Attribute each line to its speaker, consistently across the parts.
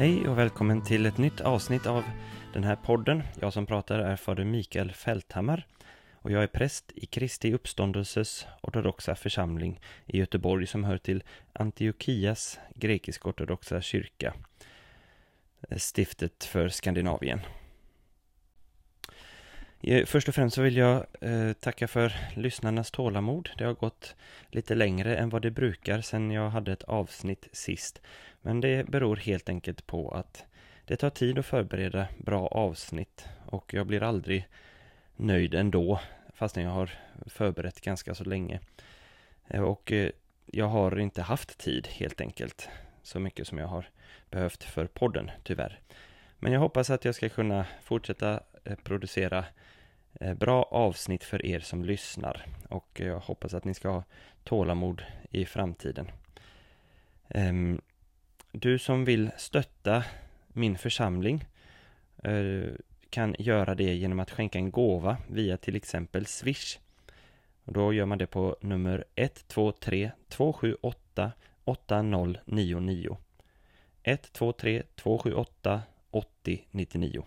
Speaker 1: Hej och välkommen till ett nytt avsnitt av den här podden. Jag som pratar är fader Mikael Fälthammar och jag är präst i Kristi uppståndelses ortodoxa församling i Göteborg som hör till Antiochias grekisk-ortodoxa kyrka, eh, stiftet för Skandinavien. Först och främst så vill jag eh, tacka för lyssnarnas tålamod. Det har gått lite längre än vad det brukar sedan jag hade ett avsnitt sist. Men det beror helt enkelt på att det tar tid att förbereda bra avsnitt och jag blir aldrig nöjd ändå fastän jag har förberett ganska så länge. Eh, och eh, jag har inte haft tid helt enkelt så mycket som jag har behövt för podden tyvärr. Men jag hoppas att jag ska kunna fortsätta eh, producera bra avsnitt för er som lyssnar och jag hoppas att ni ska ha tålamod i framtiden. Ehm, du som vill stötta min församling kan göra det genom att skänka en gåva via till exempel Swish. Och då gör man det på nummer 123 278 8099 123 278 8099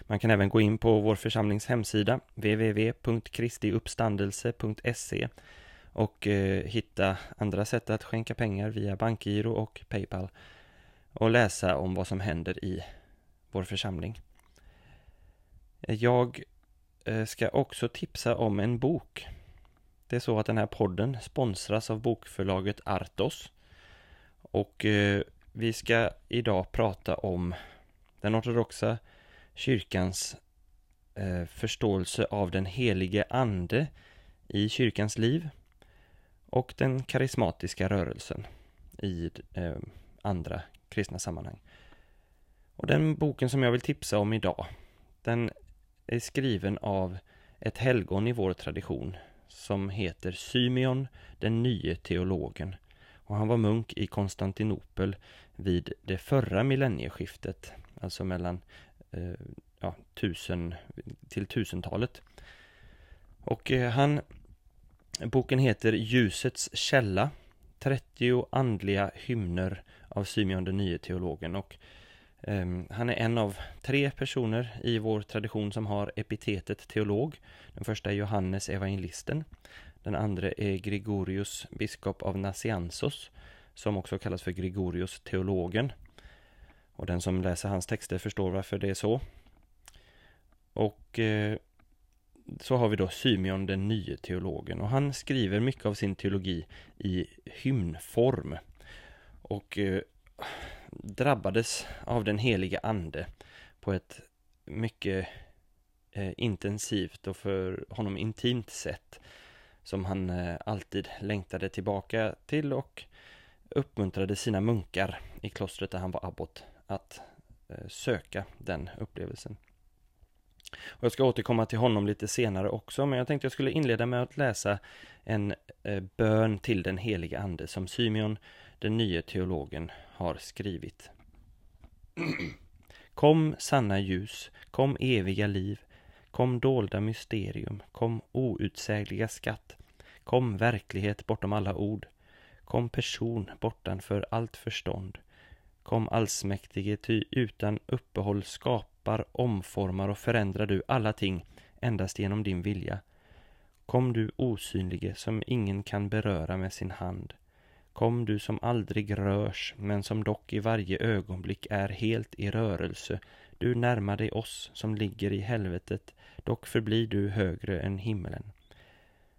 Speaker 1: Man kan även gå in på vår församlings hemsida www.kristiuppstandelse.se och eh, hitta andra sätt att skänka pengar via bankgiro och Paypal och läsa om vad som händer i vår församling. Jag eh, ska också tipsa om en bok. Det är så att den här podden sponsras av bokförlaget Artos. Och eh, vi ska idag prata om den ortodoxa kyrkans eh, förståelse av den helige ande i kyrkans liv och den karismatiska rörelsen i andra kristna sammanhang. Och den boken som jag vill tipsa om idag, den är skriven av ett helgon i vår tradition som heter Symeon den nye teologen. Och han var munk i Konstantinopel vid det förra millennieskiftet, alltså mellan eh, ja, tusen till tusentalet. Och eh, han Boken heter Ljusets källa 30 andliga hymner av Symeon den nye teologen och eh, Ehm, han är en av tre personer i vår tradition som har epitetet teolog. Den första är Johannes evangelisten. Den andra är Gregorius, biskop av Nassiansos, som också kallas för Gregorius teologen. Och den som läser hans texter förstår varför det är så. Och eh, så har vi då Symeon den nye teologen och han skriver mycket av sin teologi i hymnform och eh, drabbades av den heliga ande på ett mycket eh, intensivt och för honom intimt sätt som han eh, alltid längtade tillbaka till och uppmuntrade sina munkar i klostret där han var abbot att eh, söka den upplevelsen. Och jag ska återkomma till honom lite senare också, men jag tänkte jag skulle inleda med att läsa en eh, bön till den heliga ande som Symeon, den nye teologen, har skrivit. Kom sanna ljus, kom eviga liv, kom dolda mysterium, kom outsägliga skatt, kom verklighet bortom alla ord, kom person bortanför allt förstånd, kom allsmäktige, ty utan uppehåll skapar, omformar och förändrar du alla ting endast genom din vilja. Kom du osynlige som ingen kan beröra med sin hand. Kom du som aldrig rörs, men som dock i varje ögonblick är helt i rörelse. Du närmar dig oss som ligger i helvetet, dock förblir du högre än himmelen.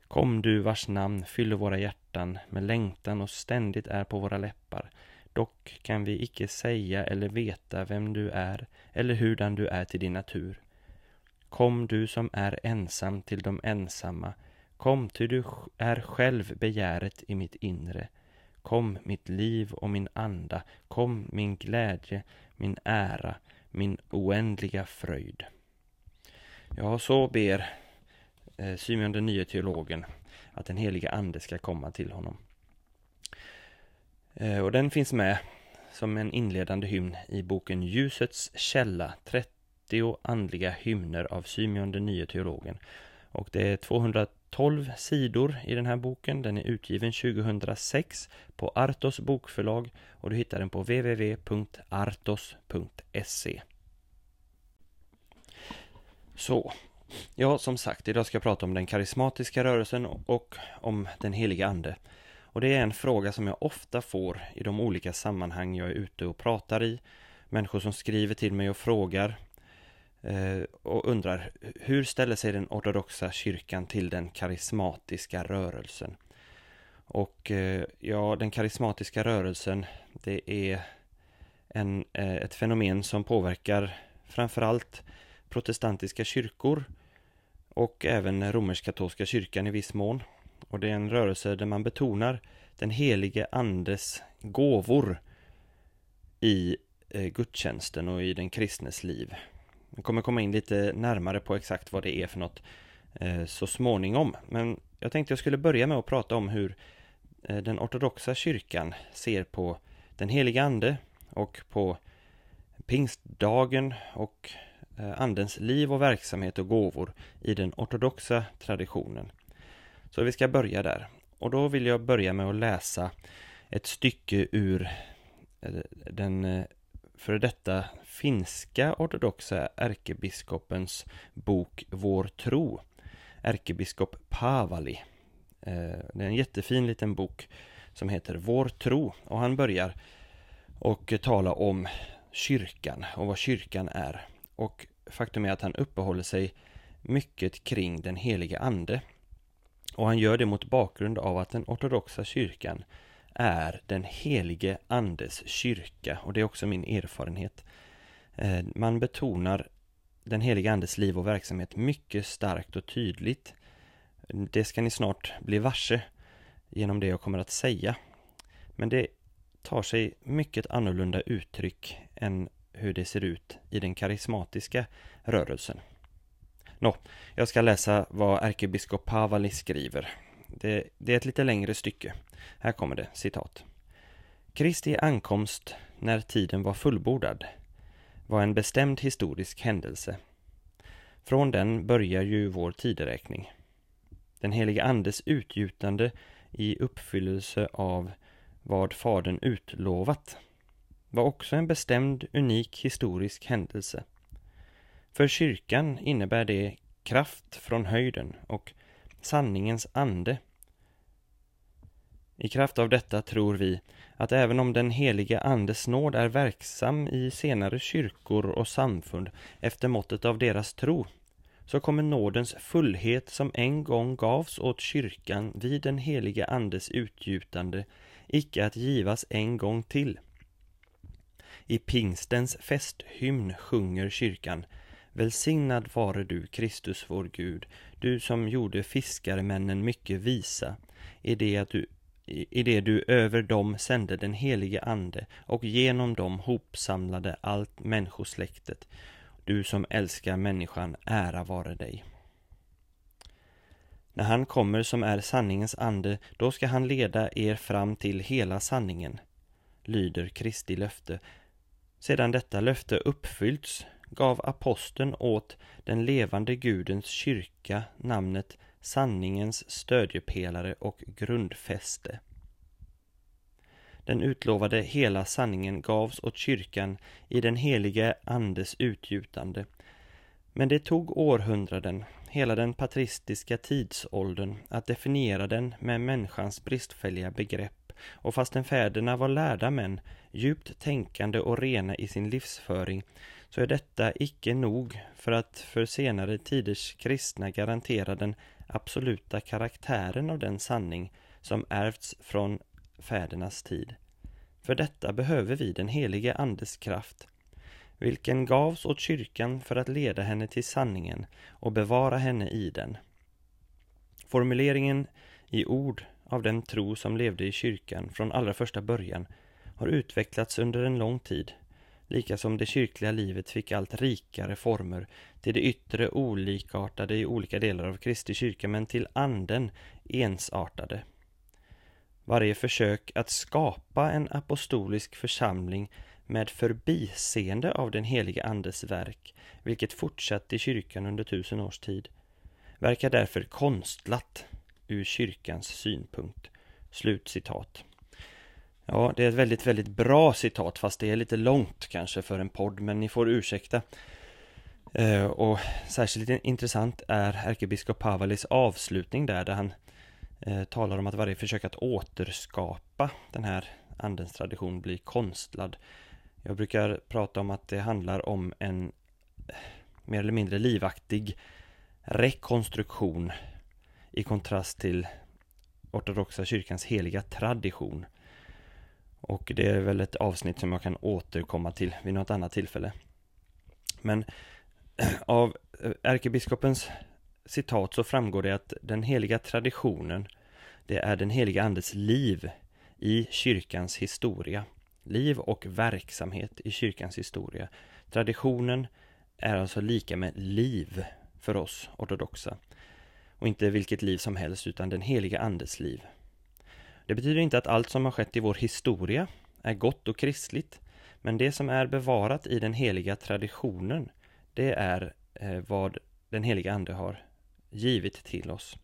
Speaker 1: Kom du vars namn fyller våra hjärtan med längtan och ständigt är på våra läppar. Dock kan vi icke säga eller veta vem du är eller hurdan du är till din natur. Kom du som är ensam till de ensamma, kom ty du är själv begäret i mitt inre. Kom mitt liv och min anda, kom min glädje, min ära, min oändliga fröjd. Ja, så ber eh, Symeon den nye teologen att den heliga ande ska komma till honom. Eh, och den finns med som en inledande hymn i boken Ljusets källa 30 andliga hymner av Symeon den nye teologen. Och det är 12 sidor i den här boken. Den är utgiven 2006 på Artos bokförlag och du hittar den på www.artos.se. Så, ja som sagt, idag ska jag prata om den karismatiska rörelsen och om den heliga ande. Och det är en fråga som jag ofta får i de olika sammanhang jag är ute och pratar i. Människor som skriver till mig och frågar Eh, och undrar hur ställer sig den ortodoxa kyrkan till den karismatiska rörelsen? Och eh, ja, den karismatiska rörelsen, det är en, eh, ett fenomen som påverkar framförallt protestantiska kyrkor och även romersk-katolska kyrkan i viss mån. Och det är en rörelse där man betonar den helige andes gåvor i eh, gudstjänsten och i den kristnes liv. Jag kommer komma in lite närmare på exakt vad det är för något eh, så småningom. Men jag tänkte jag skulle börja med att prata om hur eh, den ortodoxa kyrkan ser på den heliga ande och på pingstdagen och eh, andens liv och verksamhet och gåvor i den ortodoxa traditionen. Så vi ska börja där. Och då vill jag börja med att läsa ett stycke ur den före detta finska ortodoxa ärkebiskopens bok Vår tro. Ärkebiskop Pavali. Eh, det är en jättefin liten bok som heter Vår tro och han börjar och tala om kyrkan och vad kyrkan är. Och faktum är att han uppehåller sig mycket kring den heliga ande. Och han gör det mot bakgrund av att den ortodoxa kyrkan är den helige andes kyrka och det är också min erfarenhet. Eh, man betonar den helige andes liv och verksamhet mycket starkt och tydligt. Det ska ni snart bli varse genom det jag kommer att säga. Men det tar sig mycket annorlunda uttryck än hur det ser ut i den karismatiska rörelsen. Nå, jag ska läsa vad ärkebiskop Pavali skriver. Det, det, är ett lite längre stycke. Här kommer det, citat. Kristi ankomst när tiden var fullbordad var en bestämd historisk händelse. Från den börjar ju vår tideräkning. Den helige Andes utgjutande i uppfyllelse av vad Fadern utlovat var också en bestämd, unik historisk händelse. För kyrkan innebär det kraft från höjden och sanningens ande. I kraft av detta tror vi att även om den heliga Andes nåd är verksam i senare kyrkor och samfund efter måttet av deras tro, så kommer nådens fullhet som en gång gavs åt kyrkan vid den heliga Andes utgjutande icke att givas en gång till. I pingstens festhymn sjunger kyrkan Välsignad vare du, Kristus vår Gud, du som gjorde fiskarmännen mycket visa, i det, att du, i det du över dem sände den helige Ande och genom dem hopsamlade allt människosläktet, du som älskar människan, ära vare dig. När han kommer som är sanningens ande, då ska han leda er fram till hela sanningen, lyder Kristi löfte. Sedan detta löfte uppfyllts gav aposteln åt den levande Gudens kyrka namnet sanningens stödjepelare och grundfäste. Den utlovade hela sanningen gavs åt kyrkan i den helige Andes utgjutande. Men det tog århundraden, hela den patristiska tidsåldern, att definiera den med människans bristfälliga begrepp och fastän fäderna var lärda män, djupt tänkande och rena i sin livsföring, så är detta icke nog för att för senare tiders kristna garantera den absoluta karaktären av den sanning som ärvts från fädernas tid. För detta behöver vi den helige Andes kraft, vilken gavs åt kyrkan för att leda henne till sanningen och bevara henne i den. Formuleringen i ord av den tro som levde i kyrkan från allra första början har utvecklats under en lång tid lika som det kyrkliga livet fick allt rikare former till det yttre olikartade i olika delar av Kristi kyrka men till anden ensartade. Varje försök att skapa en apostolisk församling med förbiseende av den helige Andes verk, vilket fortsatt i kyrkan under tusen års tid, verkar därför konstlat ur kyrkans synpunkt. Slut citat. Ja, det är ett väldigt, väldigt bra citat, fast det är lite långt kanske för en podd, men ni får ursäkta. Eh, och särskilt intressant är ärkebiskop Pavalis avslutning där, där han eh, talar om att varje försök att återskapa den här andens tradition blir konstlad. Jag brukar prata om att det handlar om en eh, mer eller mindre livaktig rekonstruktion i kontrast till ortodoxa kyrkans heliga tradition. Och det är väl ett avsnitt som jag kan återkomma till vid något annat tillfälle. Men av eh, ärkebiskopens citat så framgår det att den heliga traditionen det är den heliga andes liv i kyrkans historia. Liv och verksamhet i kyrkans historia. Traditionen är alltså lika med liv för oss ortodoxa. Och inte vilket liv som helst utan den heliga andes liv. Det betyder inte att allt som har skett i vår historia är gott och kristligt. Men det som är bevarat i den heliga traditionen det är eh, vad den heliga ande har givit till oss.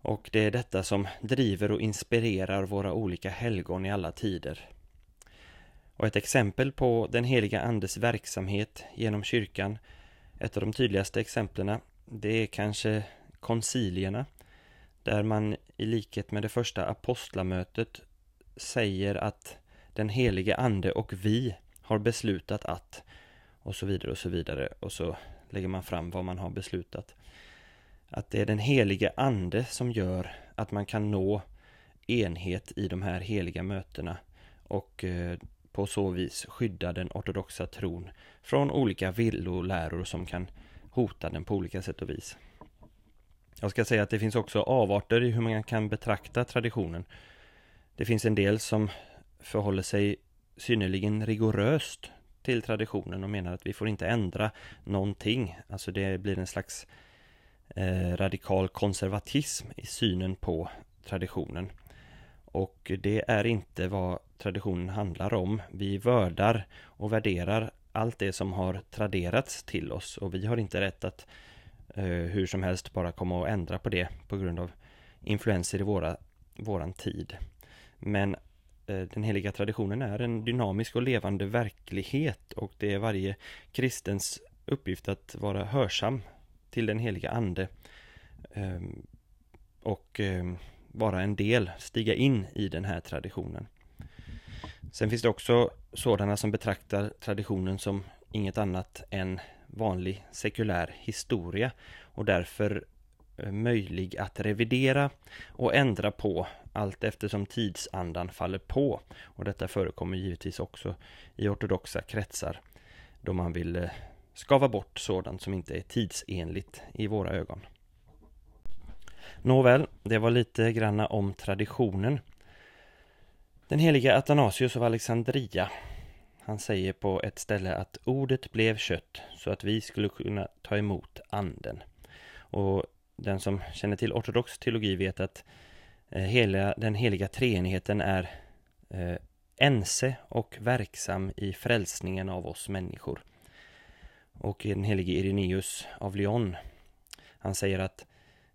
Speaker 1: Och det är detta som driver och inspirerar våra olika helgon i alla tider. Och ett exempel på den heliga andes verksamhet genom kyrkan, ett av de tydligaste exemplen, det är kanske koncilierna, där man i likhet med det första apostlamötet säger att den helige ande och vi har beslutat att och så vidare och så vidare och så lägger man fram vad man har beslutat. Att det är den helige ande som gör att man kan nå enhet i de här heliga mötena och eh, på så vis skydda den ortodoxa tron från olika villoläror som kan hota den på olika sätt och vis. Jag ska säga att det finns också avarter i hur man kan betrakta traditionen. Det finns en del som förhåller sig synnerligen rigoröst till traditionen och menar att vi får inte ändra någonting. Alltså det blir en slags eh, radikal konservatism i synen på traditionen. Och det är inte vad traditionen handlar om. Vi vördar och värderar allt det som har traderats till oss och vi har inte rätt att Eh, hur som helst bara komma och ändra på det på grund av influenser i våra, våran tid. Men Eh, den heliga traditionen är en dynamisk och levande verklighet och det är varje kristens uppgift att vara hörsam till den heliga ande ehm, och ehm, vara en del, stiga in i den här traditionen. Sen finns det också sådana som betraktar traditionen som inget annat än vanlig sekulär historia och därför eh, möjlig att revidera och ändra på allt eftersom tidsandan faller på. Och detta förekommer givetvis också i ortodoxa kretsar då man vill eh, skava bort sådant som inte är tidsenligt i våra ögon. Nåväl, det var lite granna om traditionen. Den heliga Athanasius av Alexandria han säger på ett ställe att ordet blev kött så att vi skulle kunna ta emot anden. Och den som känner till ortodox teologi vet att eh, hela den heliga treenigheten är eh, ense och verksam i frälsningen av oss människor. Och den helige Irenaeus av Lyon, han säger att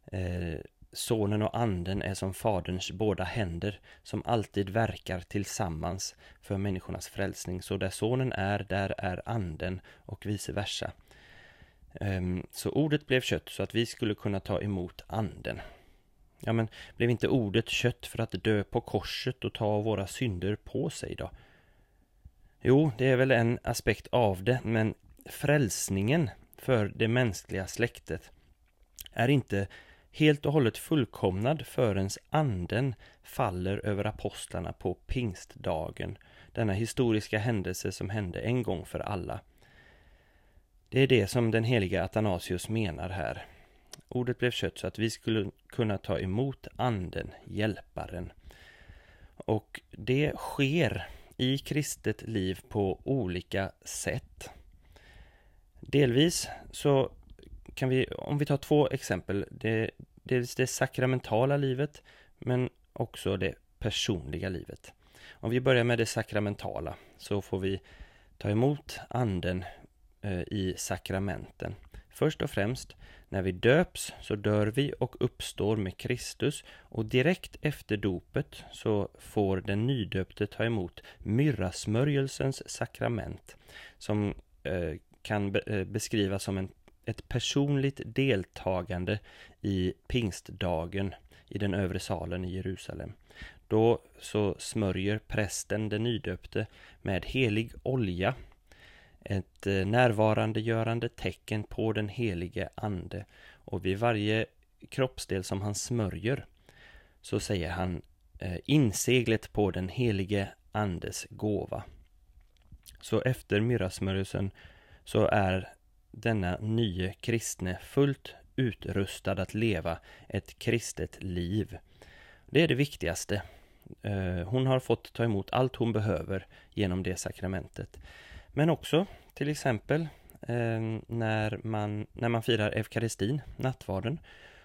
Speaker 1: eh, Sonen och anden är som Faderns båda händer som alltid verkar tillsammans för människornas frälsning. Så där Sonen är, där är anden och vice versa. Ehm, så ordet blev kött så att vi skulle kunna ta emot anden. Ja, men blev inte ordet kött för att dö på korset och ta våra synder på sig då? Jo, det är väl en aspekt av det, men frälsningen för det mänskliga släktet är inte helt och hållet fullkomnad förrän anden faller över apostlarna på pingstdagen, denna historiska händelse som hände en gång för alla. Det är det som den heliga Athanasius menar här. Ordet blev kött så att vi skulle kunna ta emot anden, hjälparen. Och det sker i kristet liv på olika sätt. Delvis så kan vi, om vi tar två exempel, det, dels det sakramentala livet men också det personliga livet. Om vi börjar med det sakramentala så får vi ta emot anden eh, i sakramenten. Först och främst, när vi döps så dör vi och uppstår med Kristus och direkt efter dopet så får den nydöpte ta emot myrrasmörjelsens sakrament som eh, kan be eh, beskrivas som en, ett personligt deltagande i pingstdagen i den övre salen i Jerusalem. Då så smörjer prästen den nydöpte med helig olja ett eh, närvarandegörande tecken på den helige ande och vid varje kroppsdel som han smörjer så säger han eh, inseglet på den helige andes gåva. Så efter myrrasmörjelsen så är denna nye kristne fullt utrustad att leva ett kristet liv. Det är det viktigaste. Eh, hon har fått ta emot allt hon behöver genom det sakramentet. Men också till exempel eh, när, man, när man firar eukaristin, nattvarden,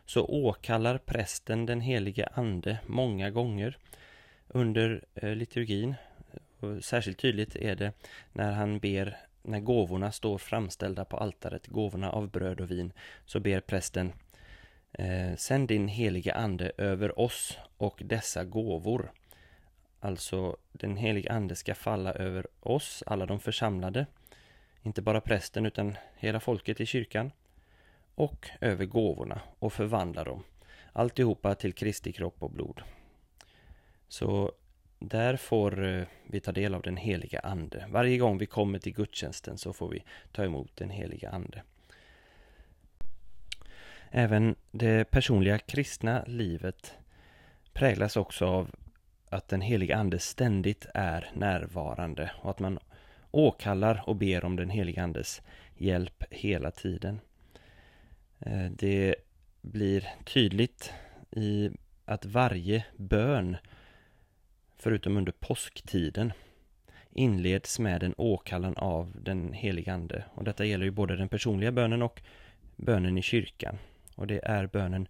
Speaker 1: så åkallar prästen den helige ande många gånger under eh, liturgin. Särskilt tydligt är det när han ber, när gåvorna står framställda på altaret, gåvorna av bröd och vin, så ber prästen eh, Sänd din helige ande över oss och dessa gåvor. Alltså den helige ande ska falla över oss, alla de församlade, inte bara prästen utan hela folket i kyrkan, och över gåvorna och förvandla dem, alltihopa till Kristi kropp och blod. Så där får eh, vi ta del av den heliga Ande. Varje gång vi kommer till gudstjänsten så får vi ta emot den heliga Ande. Även det personliga kristna livet präglas också av att den heliga Ande ständigt är närvarande och att man åkallar och ber om den heliga Andes hjälp hela tiden. Eh, det blir tydligt i att varje bön, förutom under påsktiden, inleds med en åkallan av den helige Ande. Och detta gäller ju både den personliga bönen och bönen i kyrkan. Och det är bönen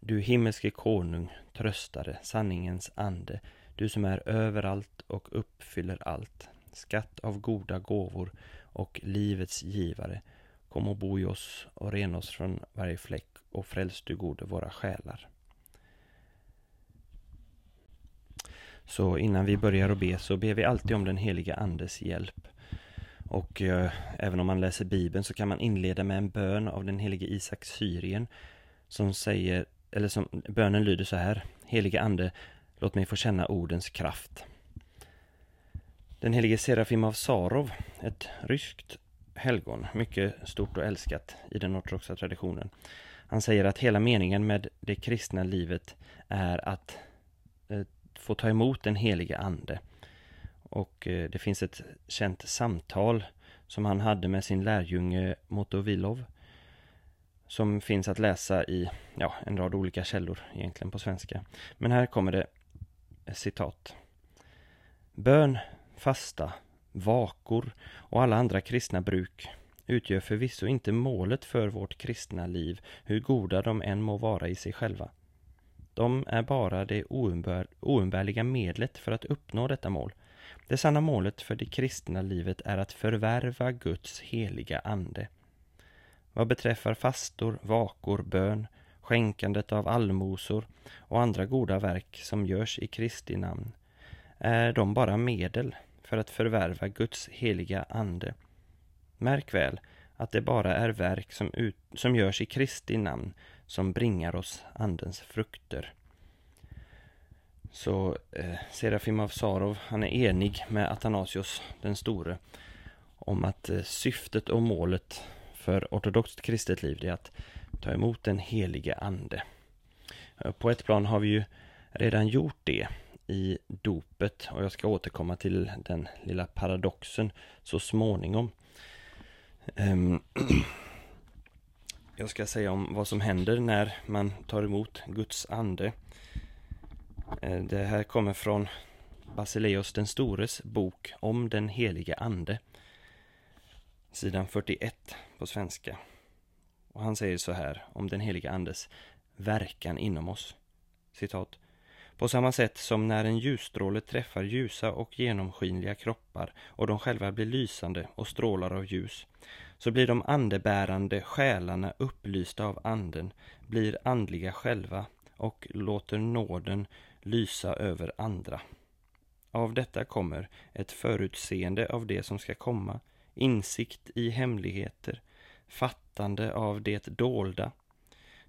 Speaker 1: Du himmelske konung, tröstare, sanningens ande, du som är överallt och uppfyller allt, skatt av goda gåvor och livets givare, kom och bo i oss och rena oss från varje fläck och fräls du gode våra själar. Så innan vi börjar att be så ber vi alltid om den heliga Andes hjälp. Och eh, även om man läser Bibeln så kan man inleda med en bön av den helige Isak Syrien som säger, eller som bönen lyder så här. Helige Ande, låt mig få känna ordens kraft. Den helige Serafim av Sarov, ett ryskt helgon, mycket stort och älskat i den ortodoxa traditionen. Han säger att hela meningen med det kristna livet är att få ta emot den helige Ande. Och eh, det finns ett känt samtal som han hade med sin lärjunge Motovilov som finns att läsa i ja, en rad olika källor egentligen på svenska. Men här kommer det eh, citat. Bön fasta, vakor och alla andra kristna bruk utgör förvisso inte målet för vårt kristna liv, hur goda de än må vara i sig själva. De är bara det oumbär, oumbärliga medlet för att uppnå detta mål. Det sanna målet för det kristna livet är att förvärva Guds heliga ande. Vad beträffar fastor, vakor, bön, skänkandet av allmosor och andra goda verk som görs i Kristi namn, är de bara medel för att förvärva Guds heliga ande. Märk väl att det bara är verk som, ut, som görs i Kristi namn som bringar oss andens frukter. Så eh, Serafim av Sarov, han är enig med Athanasios den store om att eh, syftet och målet för ortodoxt kristet liv är att ta emot den helige ande. Eh, på ett plan har vi ju redan gjort det i dopet och jag ska återkomma till den lilla paradoxen så småningom. Ehm, Jag ska säga om vad som händer när man tar emot Guds ande. Eh, det här kommer från Basileus den stores bok om den helige ande. Sidan 41 på svenska. Och han säger så här om den helige andes verkan inom oss. Citat. På samma sätt som när en ljusstråle träffar ljusa och genomskinliga kroppar och de själva blir lysande och strålar av ljus, så blir de andebärande själarna upplysta av anden, blir andliga själva och låter nåden lysa över andra. Av detta kommer ett förutseende av det som ska komma, insikt i hemligheter, fattande av det dolda,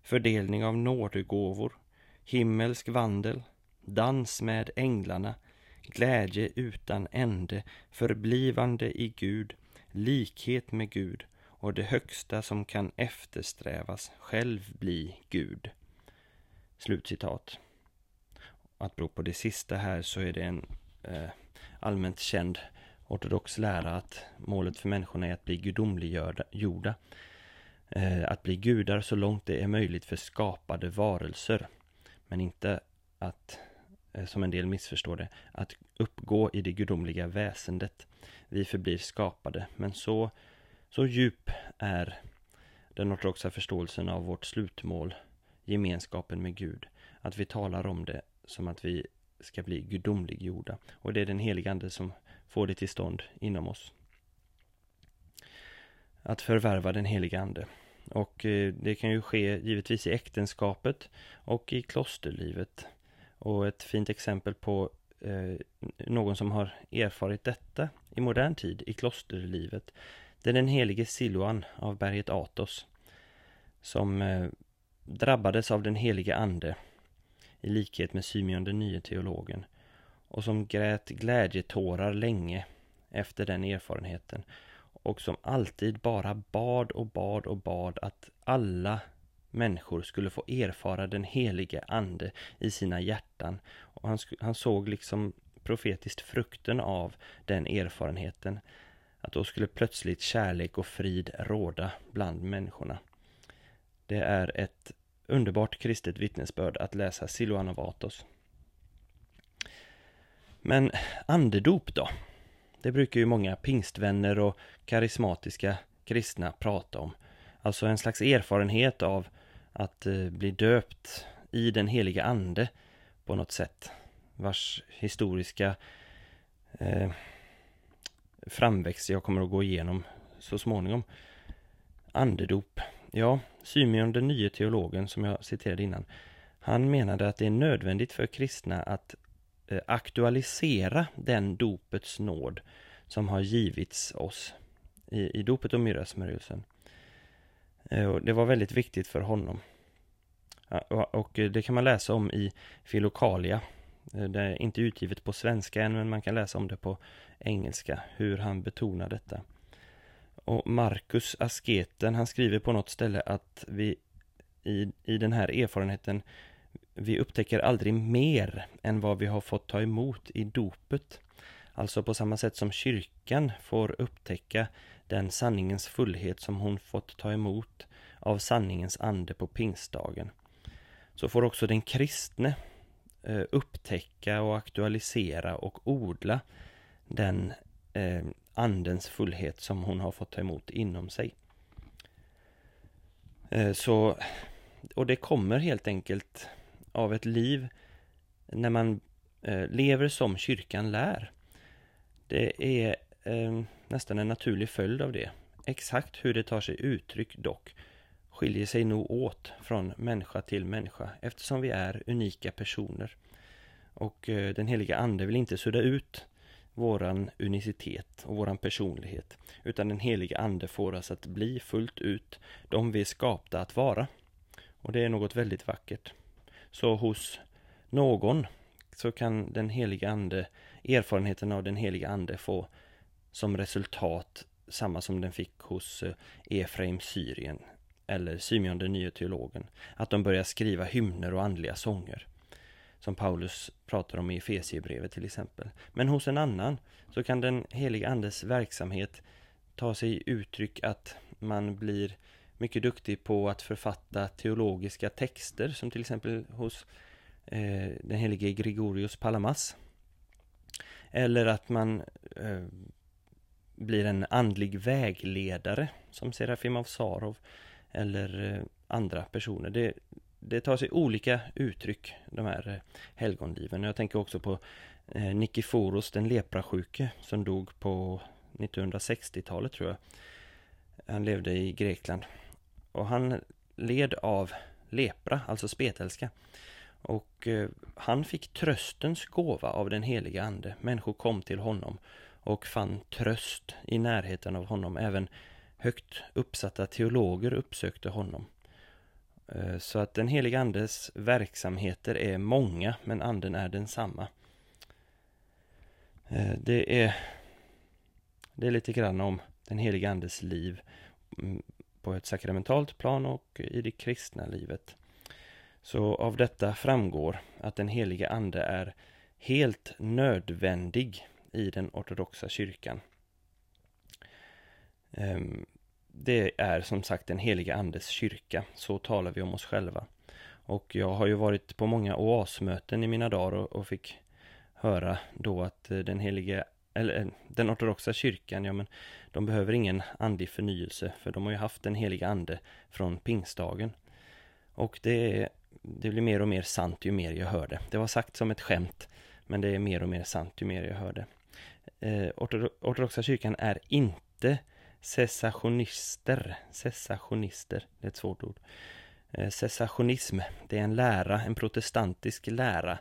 Speaker 1: fördelning av nådegåvor, himmelsk vandel, dans med änglarna, glädje utan ände, förblivande i Gud, likhet med Gud och det högsta som kan eftersträvas, själv bli Gud. Slutcitat. Att bero på det sista här så är det en eh, allmänt känd ortodox lära att målet för människorna är att bli gudomliggjorda. Eh, att bli gudar så långt det är möjligt för skapade varelser. Men inte att, Eh, som en del missförstår det, att uppgå i det gudomliga väsendet. Vi förblir skapade, men så, så djup är den ortodoxa förståelsen av vårt slutmål, gemenskapen med Gud, att vi talar om det som att vi ska bli gudomliggjorda. Och det är den helige Ande som får det till stånd inom oss. Att förvärva den helige Ande. Och eh, det kan ju ske givetvis i äktenskapet och i klosterlivet. Och ett fint exempel på eh, någon som har erfarit detta i modern tid i klosterlivet. Det är den helige Siluan av berget Atos. Som eh, drabbades av den helige Ande i likhet med Symeon den nye teologen och som grät glädjetårar länge efter den erfarenheten och som alltid bara bad och bad och bad att alla människor skulle få erfara den helige ande i sina hjärtan. Och han, han såg liksom profetiskt frukten av den erfarenheten. Att då skulle plötsligt kärlek och frid råda bland människorna. Det är ett underbart kristet vittnesbörd att läsa Siloan av Atos. Men andedop då? Det brukar ju många pingstvänner och karismatiska kristna prata om. Alltså en slags erfarenhet av att eh, bli döpt i den heliga ande på något sätt. Vars historiska eh, framväxt jag kommer att gå igenom så småningom. Andedop. Ja, Symeon den nye teologen som jag citerade innan. Han menade att det är nödvändigt för kristna att eh, aktualisera den dopets nåd som har givits oss i, i dopet och myrrasmörjelsen. Eh, och det var väldigt viktigt för honom. Och det kan man läsa om i Filokalia. Eh, det är inte utgivet på svenska än, men man kan läsa om det på engelska, hur han betonar detta. Och Marcus asketen, han skriver på något ställe att vi i, i den här erfarenheten, vi upptäcker aldrig mer än vad vi har fått ta emot i dopet. Alltså på samma sätt som kyrkan får upptäcka den sanningens fullhet som hon fått ta emot av sanningens ande på pingstdagen. Så får också den kristne eh, upptäcka och aktualisera och odla den eh, andens fullhet som hon har fått ta emot inom sig. Eh, så, och det kommer helt enkelt av ett liv när man lever som kyrkan lär. Det är nästan en naturlig följd av det. Exakt hur det tar sig uttryck dock skiljer sig nog åt från människa till människa eftersom vi är unika personer. Och eh, den heliga ande vill inte sudda ut våran unicitet och våran personlighet. Utan den heliga ande får oss att bli fullt ut de vi är skapta att vara. Och det är något väldigt vackert. Så hos någon så kan den heliga ande, erfarenheten av den heliga ande få som resultat samma som den fick hos eh, Efraim Syrien eller Symeon den nya teologen. Att de börjar skriva hymner och andliga sånger som Paulus pratar om i Efesiebrevet till exempel. Men hos en annan så kan den heliga andes verksamhet ta sig uttryck att man blir mycket duktig på att författa teologiska texter som till exempel hos eh, den helige Gregorius Palamas. Eller att man eh, blir en andlig vägledare som Serafim av Sarov eller eh, andra personer. Det, det tar sig olika uttryck, de här eh, helgonliven. Jag tänker också på eh, Nikiforos, den leprasjuke, som dog på 1960-talet tror jag. Han levde i Grekland. Och han led av lepra, alltså spetälska. Och han fick tröstens gåva av den heliga ande. Människor kom till honom och fann tröst i närheten av honom. Även högt uppsatta teologer uppsökte honom. Eh, så att den helige andes verksamheter är många, men anden är densamma. Eh, det är, det är lite grann om den helige andes liv mm, på ett sakramentalt plan och i det kristna livet. Så av detta framgår att den helige ande är helt nödvändig i den ortodoxa kyrkan. Ehm, det är som sagt den heliga andes kyrka, så talar vi om oss själva. Och jag har ju varit på många oasmöten i mina dagar och, fick höra då att eh, den heliga, eller eh, den ortodoxa kyrkan, ja men de behöver ingen andlig förnyelse för de har ju haft den heliga ande från pingstdagen. Och det, det blir mer och mer sant ju mer jag hör det. Det var sagt som ett skämt, men det är mer och mer sant ju mer jag hör det. Eh, ortodoxa kyrkan är inte cessationister. Cessationister, det är ett svårt ord. Eh, cessationism, det är en lära, en protestantisk lära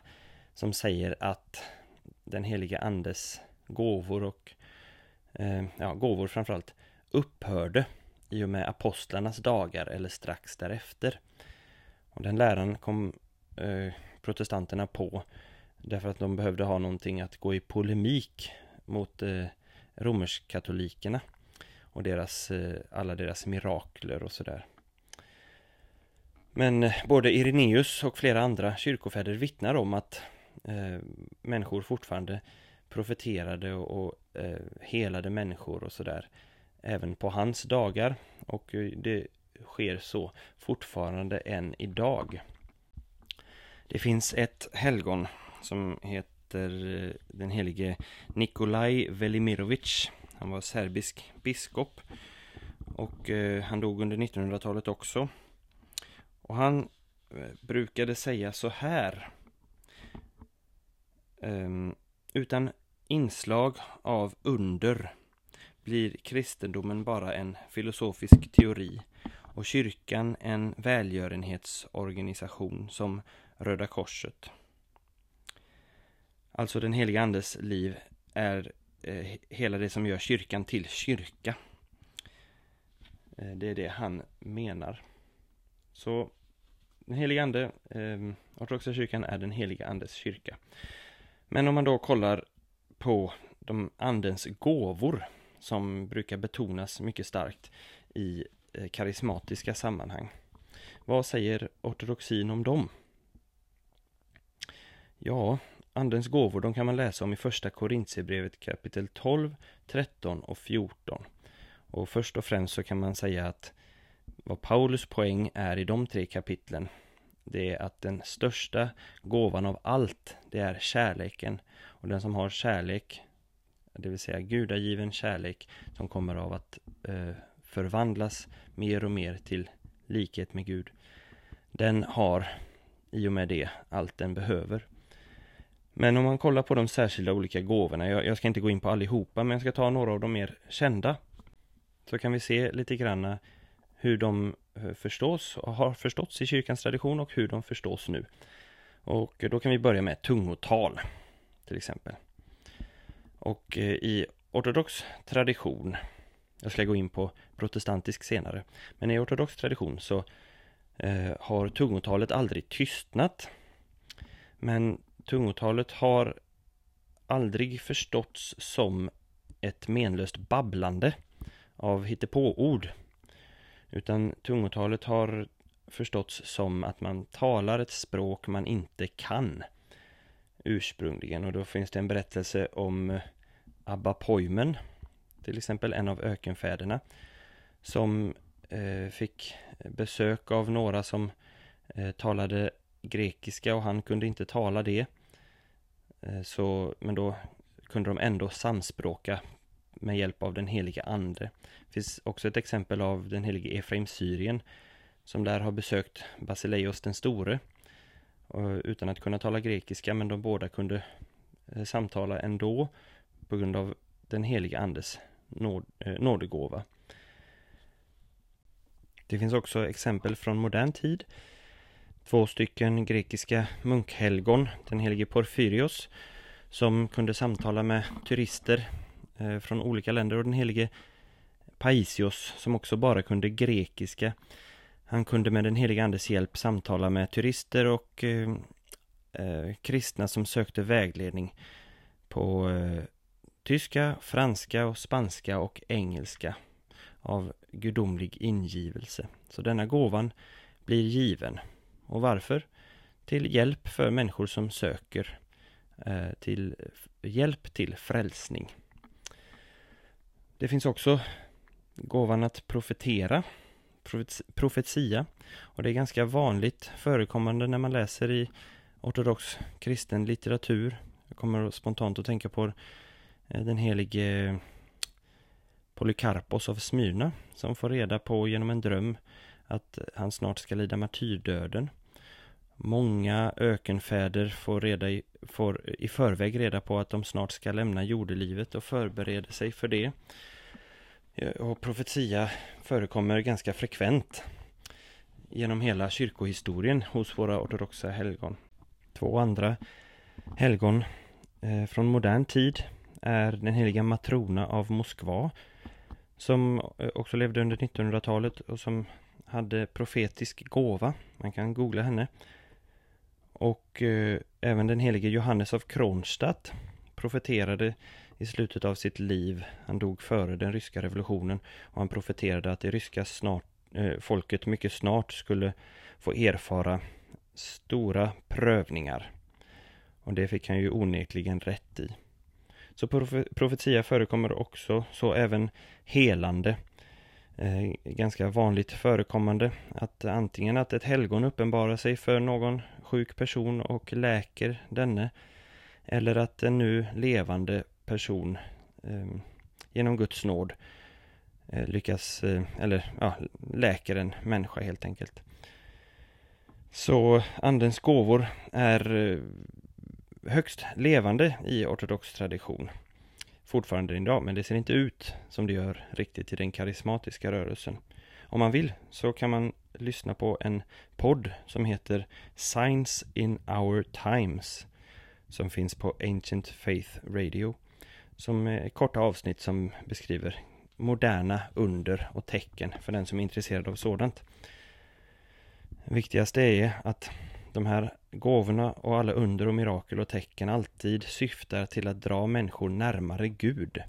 Speaker 1: som säger att den heliga andes gåvor och eh, ja, gåvor framförallt upphörde i och med apostlarnas dagar eller strax därefter. Och den läran kom eh, protestanterna på därför att de behövde ha någonting att gå i polemik mot eh, romersk-katolikerna och deras, eh, alla deras mirakler och sådär. Men eh, både Ireneus och flera andra kyrkofäder vittnar om att eh, människor fortfarande profeterade och, och eh, helade människor och sådär. Även på hans dagar. Och eh, det sker så fortfarande än idag. Det finns ett helgon som heter eh, den helige Nikolaj Velimirovic. Han var serbisk biskop. Och eh, han dog under 1900-talet också. Och han eh, brukade säga så här. Ehm, utan inslag av under blir kristendomen bara en filosofisk teori och kyrkan en välgörenhetsorganisation som Röda Korset. Alltså den heliga Andes liv är eh, hela det som gör kyrkan till kyrka. Eh, det är det han menar. Så den heliga ande, eh, ortodoxa kyrkan är den heliga andes kyrka. Men om man då kollar på de andens gåvor som brukar betonas mycket starkt i eh, karismatiska sammanhang. Vad säger ortodoxin om dem? Ja, Andens gåvor, de kan man läsa om i första Korintierbrevet kapitel 12, 13 och 14. Och först och främst så kan man säga att vad Paulus poäng är i de tre kapitlen, det är att den största gåvan av allt, det är kärleken. Och den som har kärlek, det vill säga gudagiven kärlek, som kommer av att eh, förvandlas mer och mer till likhet med Gud, den har i och med det allt den behöver. Men om man kollar på de särskilda olika gåvorna, jag, jag, ska inte gå in på allihopa, men jag ska ta några av de mer kända. Så kan vi se lite grann eh, hur de eh, förstås och har förståtts i kyrkans tradition och hur de förstås nu. Och då kan vi börja med tungotal, till exempel. Och eh, i ortodox tradition, jag ska gå in på protestantisk senare, men i ortodox tradition så eh, har tungotalet aldrig tystnat. Men tungotalet har aldrig förståtts som ett menlöst babblande av hittepåord. Utan tungotalet har förståtts som att man talar ett språk man inte kan ursprungligen. Och då finns det en berättelse om eh, Abba Poimen, till exempel en av ökenfäderna, som eh, fick besök av några som eh, talade grekiska och han kunde inte tala det. Eh, så, men då kunde de ändå samspråka med hjälp av den heliga ande. Det finns också ett exempel av den helige Efraim Syrien som där har besökt Basileios den store utan att kunna tala grekiska men de båda kunde eh, samtala ändå på grund av den heliga andes nåd, eh, nådegåva. Det finns också exempel från modern tid. Två stycken grekiska munkhelgon, den helige Porfyrios, som kunde samtala med turister eh, från olika länder och den helige Paisios som också bara kunde grekiska. Han kunde med den helige andes hjälp samtala med turister och eh, eh kristna som sökte vägledning på eh, tyska, franska och spanska och engelska av gudomlig ingivelse. Så denna gåvan blir given. Och varför? Till hjälp för människor som söker eh, till hjälp till frälsning. Det finns också gåvan att profetera, profetia. Och det är ganska vanligt förekommande när man läser i ortodox kristen litteratur. Jag kommer spontant att tänka på eh, den helige Polykarpos av Smyrna som får reda på genom en dröm att han snart ska lida martyrdöden. Många ökenfäder får, reda i, får i förväg reda på att de snart ska lämna jordelivet och förbereder sig för det. Eh, och profetia förekommer ganska frekvent genom hela kyrkohistorien hos våra ortodoxa helgon. Två andra helgon eh, från modern tid är den heliga Matrona av Moskva som eh, också levde under 1900-talet och som hade profetisk gåva. Man kan googla henne. Och eh, även den helige Johannes av Kronstadt profeterade i slutet av sitt liv. Han dog före den ryska revolutionen och han profeterade att det ryska snart, eh, folket mycket snart skulle få erfara stora prövningar. Och det fick han ju onekligen rätt i. Så profe profetia förekommer också, så även helande. Eh, ganska vanligt förekommande att antingen att ett helgon uppenbarar sig för någon sjuk person och läker denne eller att en nu levande person eh, genom Guds nåd eh, lyckas, eh, eller ja, läker en människa helt enkelt. Så andens gåvor är eh, högst levande i ortodox tradition fortfarande idag, men det ser inte ut som det gör riktigt i den karismatiska rörelsen. Om man vill så kan man lyssna på en podd som heter Signs in our times som finns på Ancient Faith Radio som är korta avsnitt som beskriver moderna under och tecken för den som är intresserad av sådant. Viktigast är att de här gåvorna och alla under och mirakel och tecken alltid syftar till att dra människor närmare Gud.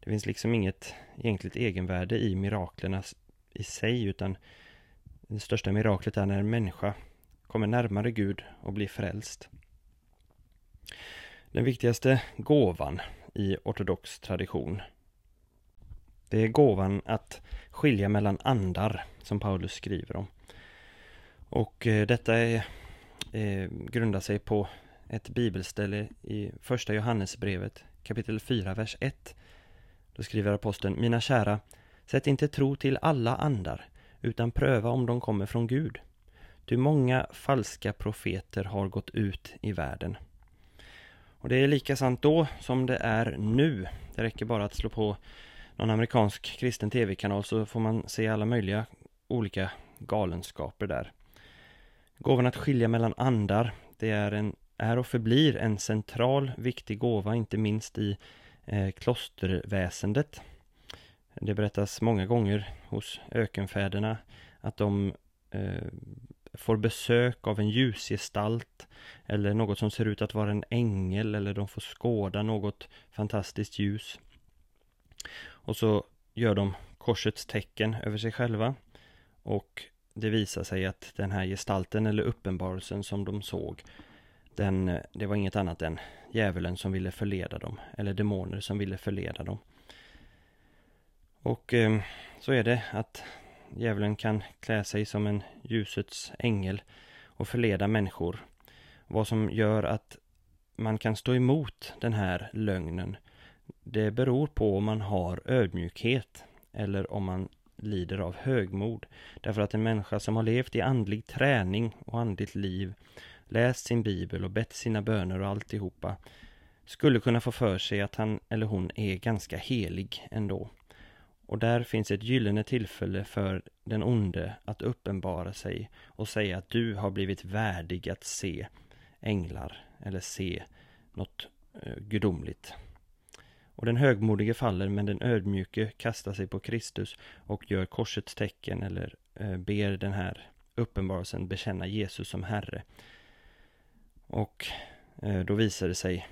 Speaker 1: Det finns liksom inget egentligt egenvärde i miraklerna i sig utan det största miraklet är när en människa kommer närmare Gud och blir frälst. Den viktigaste gåvan i ortodox tradition det är gåvan att skilja mellan andar som Paulus skriver om. Och eh, detta är eh, grundar sig på ett bibelställe i första Johannesbrevet kapitel 4, vers 1. Då skriver aposteln, mina kära, sätt inte tro till alla andar, utan pröva om de kommer från Gud. Ty många falska profeter har gått ut i världen. Och det är lika sant då som det är nu. Det räcker bara att slå på någon amerikansk kristen tv-kanal så får man se alla möjliga olika galenskaper där. Gåvan att skilja mellan andar, det är, en, är och förblir en central viktig gåva, inte minst i eh, klosterväsendet. Det berättas många gånger hos ökenfäderna att de eh, får besök av en ljusgestalt eller något som ser ut att vara en ängel eller de får skåda något fantastiskt ljus. Och så gör de korsets tecken över sig själva och det visar sig att den här gestalten eller uppenbarelsen som de såg den, det var inget annat än djävulen som ville förleda dem eller demoner som ville förleda dem. Och eh, så är det att djävulen kan klä sig som en ljusets ängel och förleda människor. Vad som gör att man kan stå emot den här lögnen det beror på om man har ödmjukhet eller om man lider av högmod. Därför att en människa som har levt i andlig träning och andligt liv, läst sin bibel och bett sina böner och alltihopa, skulle kunna få för sig att han eller hon är ganska helig ändå. Och där finns ett gyllene tillfälle för den onde att uppenbara sig och säga att du har blivit värdig att se änglar eller se något eh, gudomligt. Och den högmodige faller men den ödmjuke kastar sig på Kristus och gör korsets tecken eller eh, ber den här uppenbarelsen bekänna Jesus som Herre. Och eh, då visar det sig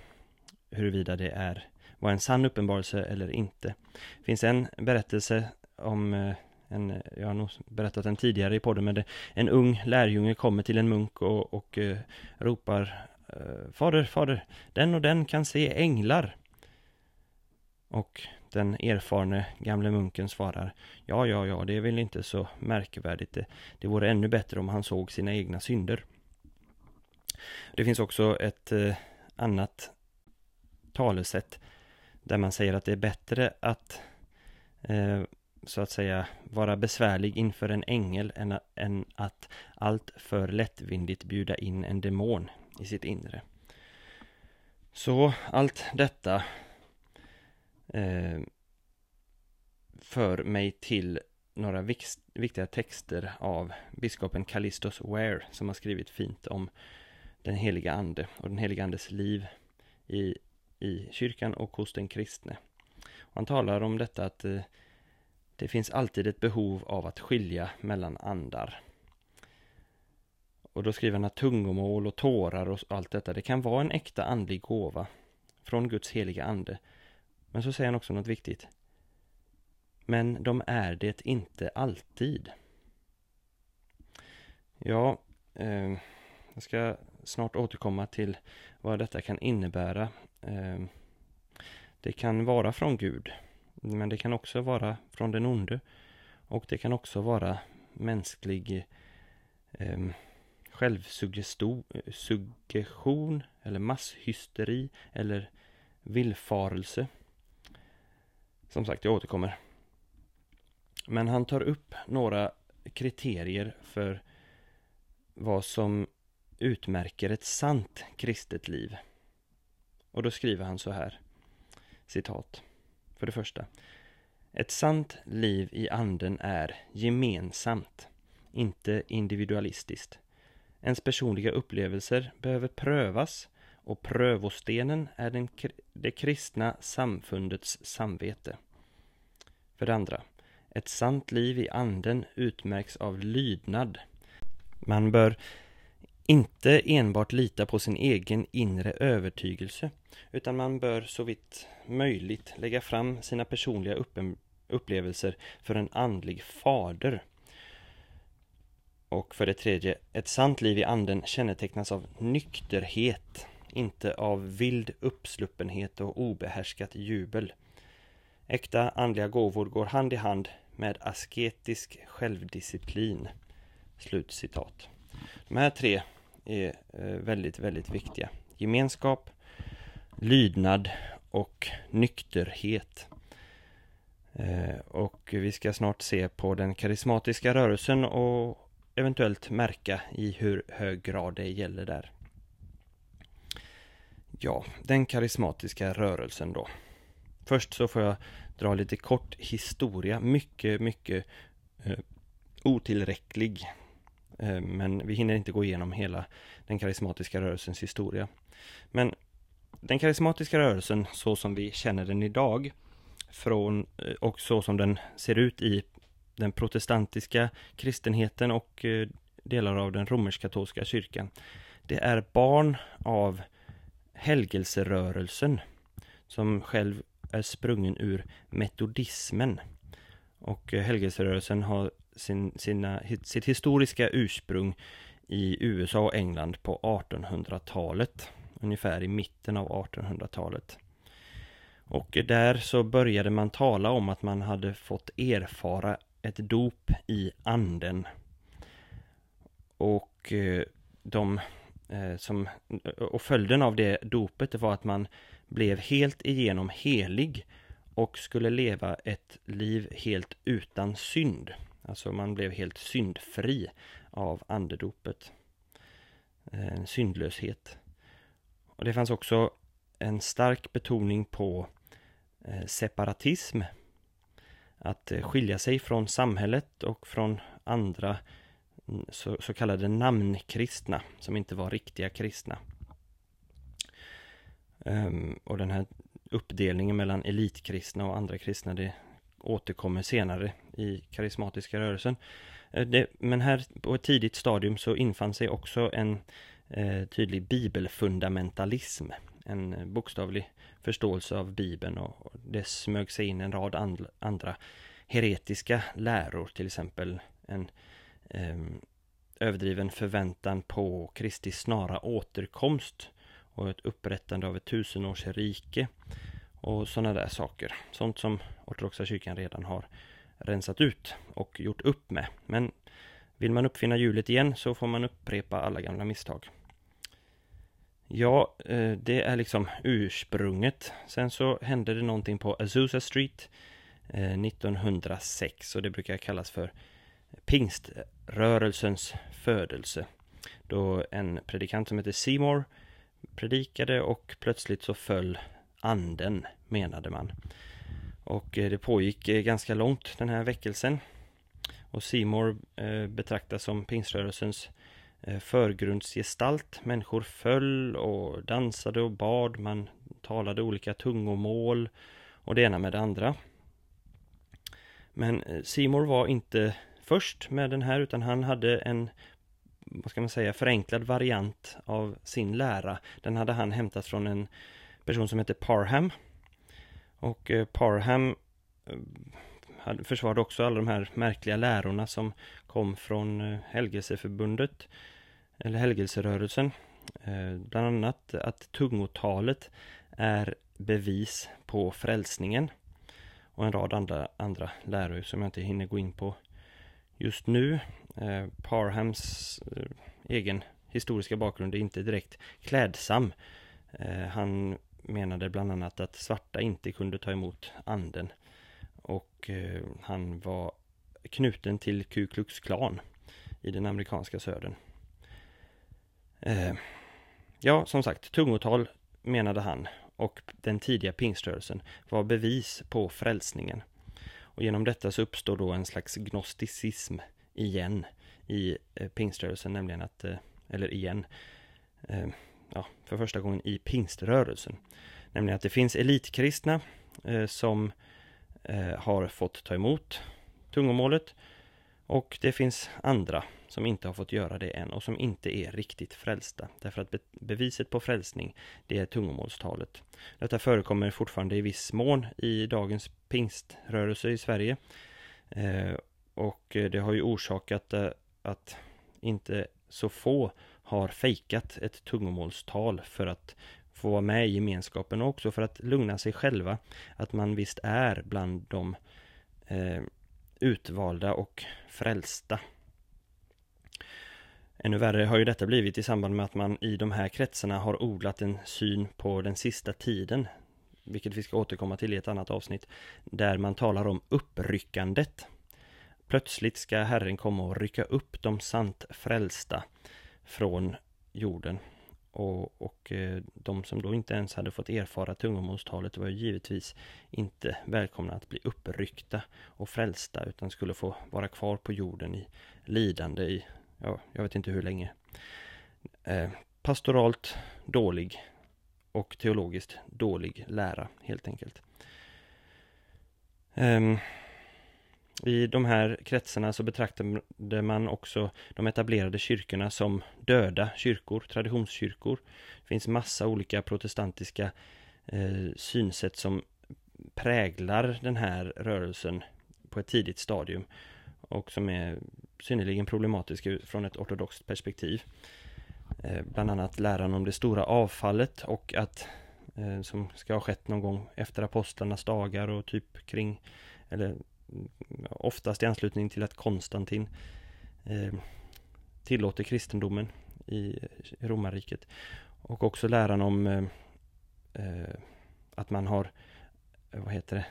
Speaker 1: huruvida det är var en sann uppenbarelse eller inte. Det finns en berättelse om eh, en, jag har nog berättat den tidigare i podden, men det, en ung lärjunge kommer till en munk och, och uh, ropar eh, Fader, fader, den och den kan se änglar. Och den erfarne gamle munken svarar Ja, ja, ja, det är väl inte så märkvärdigt. Det, det vore ännu bättre om han såg sina egna synder. Det finns också ett eh, annat talesätt där man säger att det är bättre att eh, så att säga vara besvärlig inför en ängel än, än att allt för lättvindigt bjuda in en demon i sitt inre. Så allt detta eh, för mig till några viktiga texter av biskopen Callistos Ware som har skrivit fint om den heliga ande och den heliga andes liv i i kyrkan och hos den kristne. Han talar om detta att eh, det finns alltid ett behov av att skilja mellan andar. Och då skriver han att tungomål och tårar och allt detta, det kan vara en äkta andlig gåva från Guds heliga ande. Men så säger han också något viktigt. Men de är det inte alltid. Ja, eh, jag ska snart återkomma till vad detta kan innebära Eh, det kan vara från Gud, men det kan också vara från den onde. Och det kan också vara mänsklig eh, självsuggestion eller masshysteri eller villfarelse. Som sagt, jag återkommer. Men han tar upp några kriterier för vad som utmärker ett sant kristet liv. Och då skriver han så här. Citat. För det första. Ett sant liv i anden är gemensamt, inte individualistiskt. Ens personliga upplevelser behöver prövas och prövostenen är den, det kristna samfundets samvete. För det andra. Ett sant liv i anden utmärks av lydnad. Man bör inte enbart lita på sin egen inre övertygelse utan man bör så vitt möjligt lägga fram sina personliga upplevelser för en andlig fader. Och för det tredje, ett sant liv i anden kännetecknas av nykterhet, inte av vild uppsluppenhet och obehärskat jubel. Äkta andliga gåvor går hand i hand med asketisk självdisciplin. Slutcitat. De här tre är eh, väldigt, väldigt viktiga. Gemenskap, lydnad och nykterhet. Eh, och vi ska snart se på den karismatiska rörelsen och eventuellt märka i hur hög grad det gäller där. Ja, den karismatiska rörelsen då. Först så får jag dra lite kort historia, mycket, mycket eh, otillräcklig Eh, men vi hinner inte gå igenom hela den karismatiska rörelsens historia. Men den karismatiska rörelsen så som vi känner den idag från, eh, och så som den ser ut i den protestantiska kristenheten och eh, delar av den romersk-katolska kyrkan. Det är barn av helgelserörelsen som själv är sprungen ur metodismen. Och eh, helgelserörelsen har sin, sina, sitt historiska ursprung i USA och England på 1800-talet. Ungefär i mitten av 1800-talet. Och eh, där så började man tala om att man hade fått erfara ett dop i anden. Och eh, de Eh, som och följden av det dopet var att man blev helt igenom helig och skulle leva ett liv helt utan synd. Alltså man blev helt syndfri av andedopet. Eh, en syndlöshet. Och det fanns också en stark betoning på eh, separatism. Att skilja sig från samhället och från andra Mm, så, så kallade namnkristna som inte var riktiga kristna. Um, och den här uppdelningen mellan elitkristna och andra kristna det återkommer senare i karismatiska rörelsen. Eh, det, men här på ett tidigt stadium så infann sig också en eh, tydlig bibelfundamentalism. En eh, bokstavlig förståelse av bibeln och, och det smög sig in en rad and, andra heretiska läror, till exempel en eh, Ehm, överdriven förväntan på Kristi snara återkomst och ett upprättande av ett tusenårsrike och sådana där saker. Sånt som ortodoxa kyrkan redan har rensat ut och gjort upp med. Men vill man uppfinna hjulet igen så får man upprepa alla gamla misstag. Ja, eh, det är liksom ursprunget. Sen så hände det någonting på Azusa Street eh, 1906 och det brukar kallas för pingströrelsens födelse. Då en predikant som heter Seymour predikade och plötsligt så föll anden, menade man. Och eh, det pågick eh, ganska långt den här väckelsen. Och Seymour eh, betraktas som pingströrelsens förgrundsgestalt. Människor föll och dansade och bad, man talade olika tungomål och det ena med det andra. Men Seymour var inte först med den här utan han hade en vad ska man säga, förenklad variant av sin lära. Den hade han hämtat från en person som hette Parham. Och eh, Parham eh, försvarade också alla de här märkliga lärorna som kom från eh, helgelseförbundet, eller helgelserörelsen. Bland annat att tungotalet är bevis på frälsningen. Och en rad andra, andra läror som jag inte hinner gå in på just nu. Eh, Parhams eh, egen historiska bakgrund är inte direkt klädsam. Eh, han menade bland annat att svarta inte kunde ta emot anden. Och eh, han var knuten till Ku Klux Klan i den amerikanska södern. Eh, ja, som sagt, tungotal menade han och den tidiga pingströrelsen var bevis på frälsningen. Och genom detta så uppstår då en slags gnosticism igen i eh, pingströrelsen, nämligen att, eh, eller igen, eh, ja, för första gången i pingströrelsen. Nämligen att det finns elitkristna eh, som eh, har fått ta emot tungomålet och det finns andra som inte har fått göra det än och som inte är riktigt frälsta. Därför att be beviset på frälsning, det är tungomålstalet. Detta förekommer fortfarande i viss mån i dagens pingströrelse i Sverige. Eh, och eh, det har ju orsakat eh, att inte så få har fejkat ett tungomålstal för att få vara med i gemenskapen och också för att lugna sig själva. Att man visst är bland de eh, utvalda och frälsta. Ännu värre har ju detta blivit i samband med att man i de här kretsarna har odlat en syn på den sista tiden, vilket vi ska återkomma till i ett annat avsnitt, där man talar om uppryckandet. Plötsligt ska Herren komma och rycka upp de sant frälsta från jorden. Och, och eh, de som då inte ens hade fått erfara tungomålstalet var givetvis inte välkomna att bli uppryckta och frälsta utan skulle få vara kvar på jorden i lidande i, ja, jag vet inte hur länge. Eh, pastoralt dålig och teologiskt dålig lära helt enkelt. Um, i de här kretsarna så betraktade man också de etablerade kyrkorna som döda kyrkor, traditionskyrkor. Det finns massa olika protestantiska eh, synsätt som präglar den här rörelsen på ett tidigt stadium och som är synnerligen problematiska från ett ortodoxt perspektiv. Eh, bland annat läran om det stora avfallet och att eh, som ska ha skett någon gång efter apostlarnas dagar och typ kring eller mm, oftast i anslutning till att Konstantin eh, tillåter kristendomen i romarriket. Och också läran om att man har, vad heter det,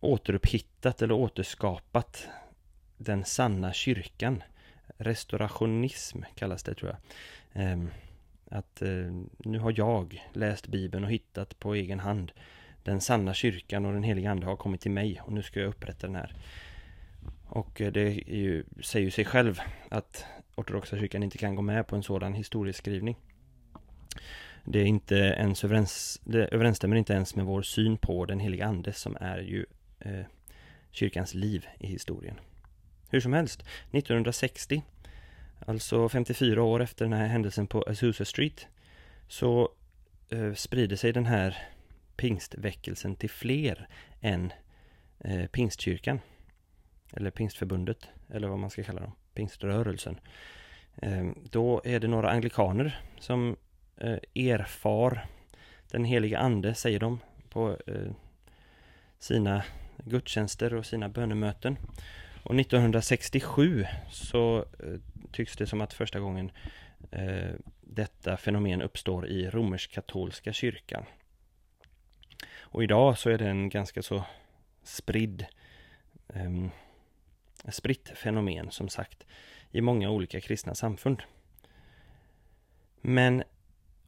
Speaker 1: återupphittat eller återskapat den sanna kyrkan. Restaurationism kallas det tror jag. Ehm, att eh, nu har jag läst Bibeln och hittat på egen hand den sanna kyrkan och den heliga Ande har kommit till mig och nu ska jag upprätta den här. Och eh, det ju, säger ju sig själv att ortodoxa kyrkan inte kan gå med på en sådan historieskrivning. Det är inte ens överens, det överensstämmer inte ens med vår syn på den heliga Ande som är ju eh, kyrkans liv i historien. Hur som helst, 1960, alltså 54 år efter den här händelsen på Azusa Street, så eh, sprider sig den här pingstväckelsen till fler än eh, pingstkyrkan. Eller pingstförbundet, eller vad man ska kalla dem, pingströrelsen. Eh, då är det några anglikaner som eh, erfar den heliga ande, säger de, på eh, sina gudstjänster och sina bönemöten. Och 1967 så eh, tycks det som att första gången eh, detta fenomen uppstår i romersk-katolska kyrkan. Och idag så är det en ganska så spridd eh, spritt fenomen som sagt i många olika kristna samfund. Men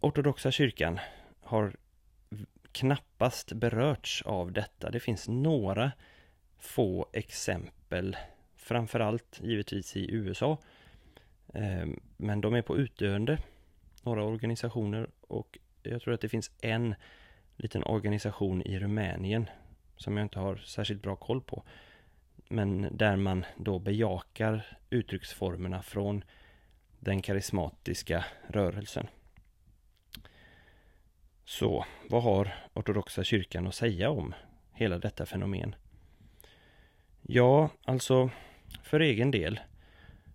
Speaker 1: ortodoxa kyrkan har knappast berörts av detta. Det finns några få exempel, framförallt givetvis i USA. Ehm, men de är på utdöende, några organisationer och jag tror att det finns en liten organisation i Rumänien som jag inte har särskilt bra koll på. Men där man då bejakar uttrycksformerna från den karismatiska rörelsen. Så vad har ortodoxa kyrkan att säga om hela detta fenomen? Ja, alltså för egen del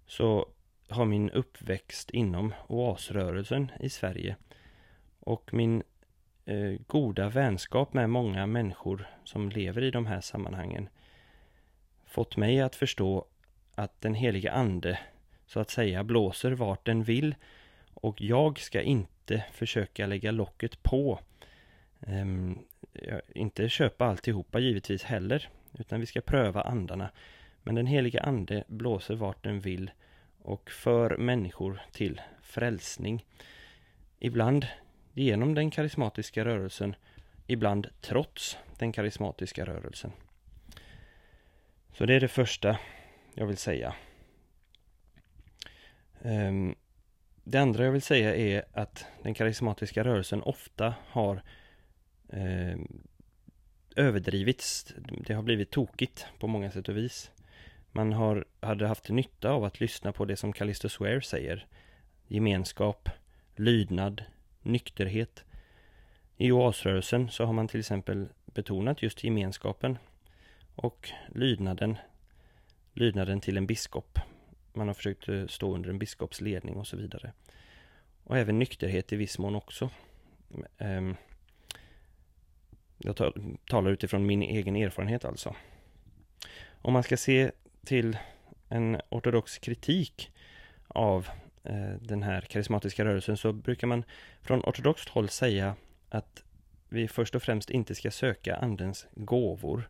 Speaker 1: så har min uppväxt inom oasrörelsen i Sverige och min eh, goda vänskap med många människor som lever i de här sammanhangen fått mig att förstå att den heliga ande så att säga blåser vart den vill och jag ska inte försöka lägga locket på. Um, inte köpa alltihopa givetvis heller, utan vi ska pröva andarna. Men den heliga ande blåser vart den vill och för människor till frälsning. Ibland genom den karismatiska rörelsen, ibland trots den karismatiska rörelsen. Så det är det första jag vill säga. Ehm, det andra jag vill säga är att den karismatiska rörelsen ofta har ehm, överdrivits. Det har blivit tokigt på många sätt och vis. Man har, hade haft nytta av att lyssna på det som Callisto Swear säger. Gemenskap, lydnad, nykterhet. I oasrörelsen så har man till exempel betonat just gemenskapen och lydnaden, lydnaden till en biskop man har försökt eh, stå under en biskops ledning och så vidare. Och även nykterhet i viss mån också. Ehm, jag talar utifrån min egen erfarenhet alltså. Om man ska se till en ortodox kritik av eh, den här karismatiska rörelsen så brukar man från ortodoxt håll säga att vi först och främst inte ska söka andens gåvor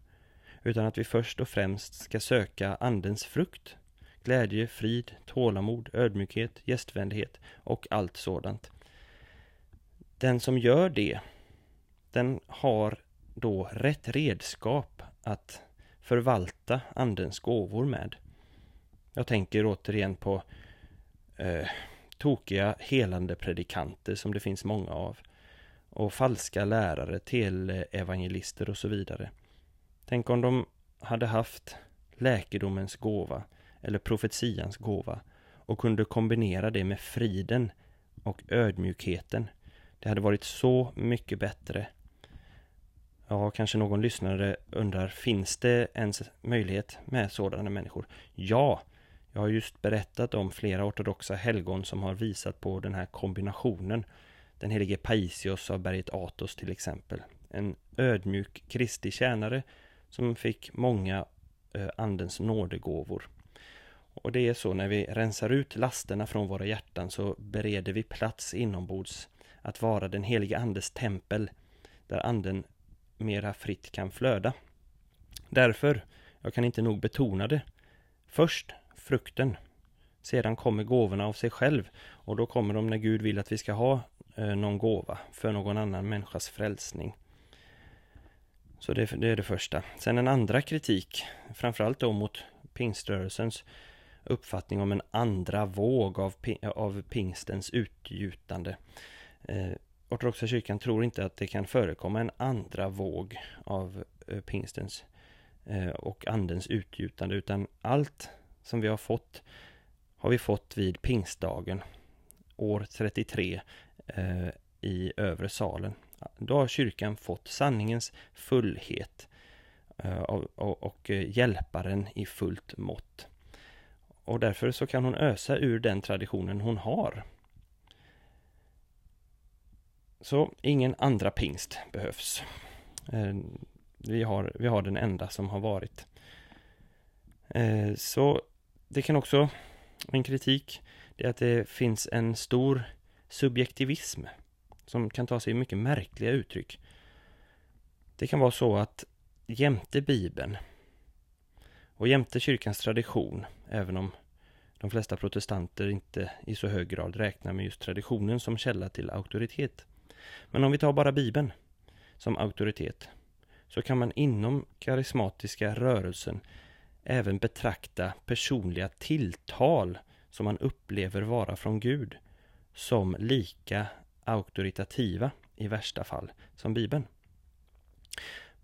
Speaker 1: utan att vi först och främst ska söka andens frukt glädje, frid, tålamod, ödmjukhet, gästvänlighet och allt sådant. Den som gör det, den har då rätt redskap att förvalta Andens gåvor med. Jag tänker återigen på eh, tokiga helande predikanter som det finns många av och falska lärare, televangelister eh, och så vidare. Tänk om de hade haft läkedomens gåva eller profetians gåva och kunde kombinera det med friden och ödmjukheten. Det hade varit så mycket bättre. Ja, kanske någon lyssnare undrar, finns det ens möjlighet med sådana människor? Ja, jag har just berättat om flera ortodoxa helgon som har visat på den här kombinationen. Den helige Paisios av berget Athos till exempel. En ödmjuk Kristi tjänare som fick många eh, andens nådegåvor. Och det är så när vi rensar ut lasterna från våra hjärtan så bereder vi plats inombords att vara den helige andes tempel där anden mera fritt kan flöda. Därför, jag kan inte nog betona det, först frukten, sedan kommer gåvorna av sig själv och då kommer de när Gud vill att vi ska ha eh, någon gåva för någon annan människas frälsning. Så det, det, är det första. Sen en andra kritik, framförallt då mot pingströrelsens uppfattning om en andra våg av, av pingstens utgjutande. Eh, Ortodoxa kyrkan tror inte att det kan förekomma en andra våg av eh, pingstens eh, och andens utgjutande utan allt som vi har fått har vi fått vid pingstdagen år 33 eh, i övre salen. Då har kyrkan fått sanningens fullhet och, och hjälparen i fullt mått. Och därför så kan hon ösa ur den traditionen hon har. Så ingen andra pingst behövs. Eh, vi har, vi har den enda som har varit. Eh, så det kan också, en kritik, det är att det finns en stor subjektivism som kan ta sig mycket märkliga uttryck. Det kan vara så att jämte Bibeln och jämte kyrkans tradition, även om de flesta protestanter inte i så hög grad räknar med just traditionen som källa till auktoritet. Men om vi tar bara Bibeln som auktoritet så kan man inom karismatiska rörelsen även betrakta personliga tilltal som man upplever vara från Gud som lika auktoritativa i värsta fall som Bibeln.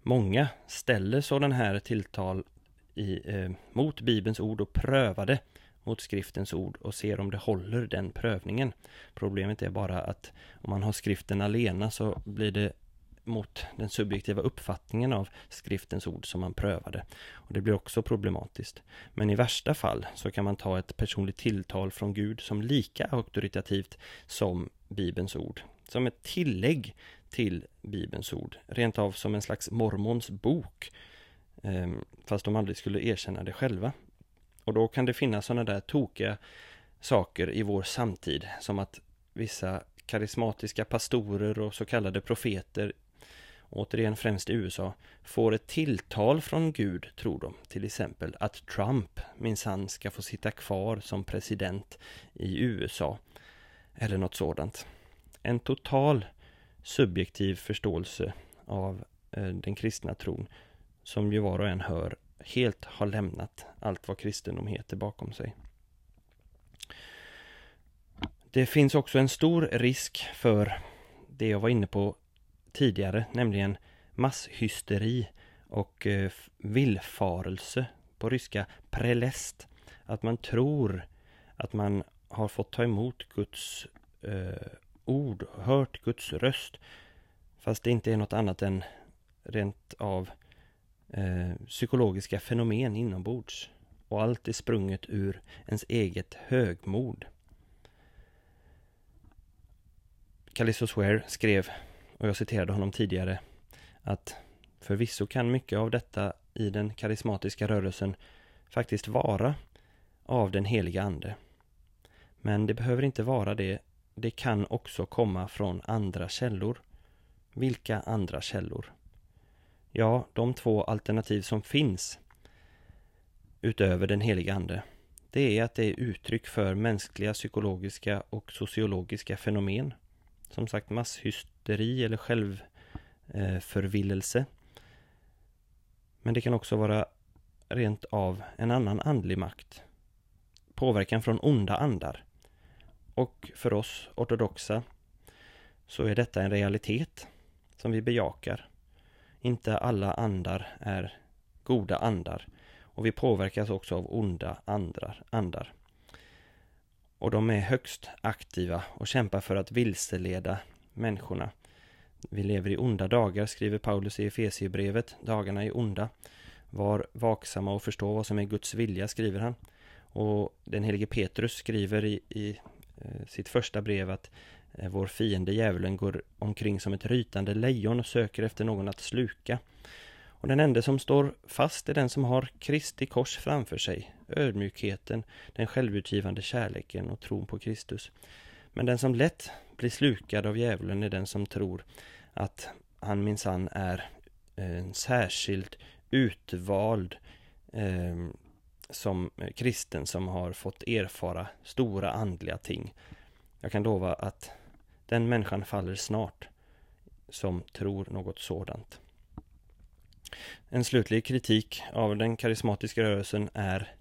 Speaker 1: Många ställer sådana här tilltal i, eh, mot Bibelns ord och prövar det mot skriftens ord och ser om det håller den prövningen. Problemet är bara att om man har skriften alena så blir det mot den subjektiva uppfattningen av skriftens ord som man prövade. Och Det blir också problematiskt. Men i värsta fall så kan man ta ett personligt tilltal från Gud som lika auktoritativt som Bibelns ord. Som ett tillägg till Bibelns ord. Rent av som en slags mormons bok. Ehm, fast de aldrig skulle erkänna det själva. Och då kan det finnas sådana där tokiga saker i vår samtid som att vissa karismatiska pastorer och så kallade profeter återigen främst i USA, får ett tilltal från Gud, tror de, till exempel att Trump minsann ska få sitta kvar som president i USA, eller något sådant. En total subjektiv förståelse av eh, den kristna tron, som ju var och en hör, helt har lämnat allt vad kristendom heter bakom sig. Det finns också en stor risk för det jag var inne på tidigare, nämligen masshysteri och eh, villfarelse, på ryska prelest. Att man tror att man har fått ta emot Guds eh, ord, hört Guds röst. Fast det inte är något annat än rent av eh, psykologiska fenomen inombords. Och allt är sprunget ur ens eget högmod. Callisto Swear skrev och jag citerade honom tidigare, att förvisso kan mycket av detta i den karismatiska rörelsen faktiskt vara av den heliga Ande. Men det behöver inte vara det. Det kan också komma från andra källor. Vilka andra källor? Ja, de två alternativ som finns utöver den heliga Ande, det är att det är uttryck för mänskliga, psykologiska och sociologiska fenomen. Som sagt masshysteri eller självförvillelse. Eh, Men det kan också vara rent av en annan andlig makt. Påverkan från onda andar. Och för oss ortodoxa så är detta en realitet som vi bejakar. Inte alla andar är goda andar och vi påverkas också av onda andrar, andar. Och de är högst aktiva och kämpar för att vilseleda människorna. Vi lever i onda dagar, skriver Paulus i Efesiebrevet. Dagarna är onda. Var vaksamma och förstå vad som är Guds vilja, skriver han. Och den helige Petrus skriver i, i eh, sitt första brev att Eh, vår fiende djävulen går omkring som ett rytande lejon och söker efter någon att sluka. Och den enda som står fast är den som har Kristi kors framför sig, ödmjukheten, den självutgivande kärleken och tron på Kristus. Men den som lätt blir slukad av djävulen är den som tror att han minsann är eh, en särskilt utvald ehm, eh, som kristen som har fått erfara stora andliga ting. Jag kan lova att den människan faller snart som tror något sådant. En slutlig kritik av den karismatiska rörelsen är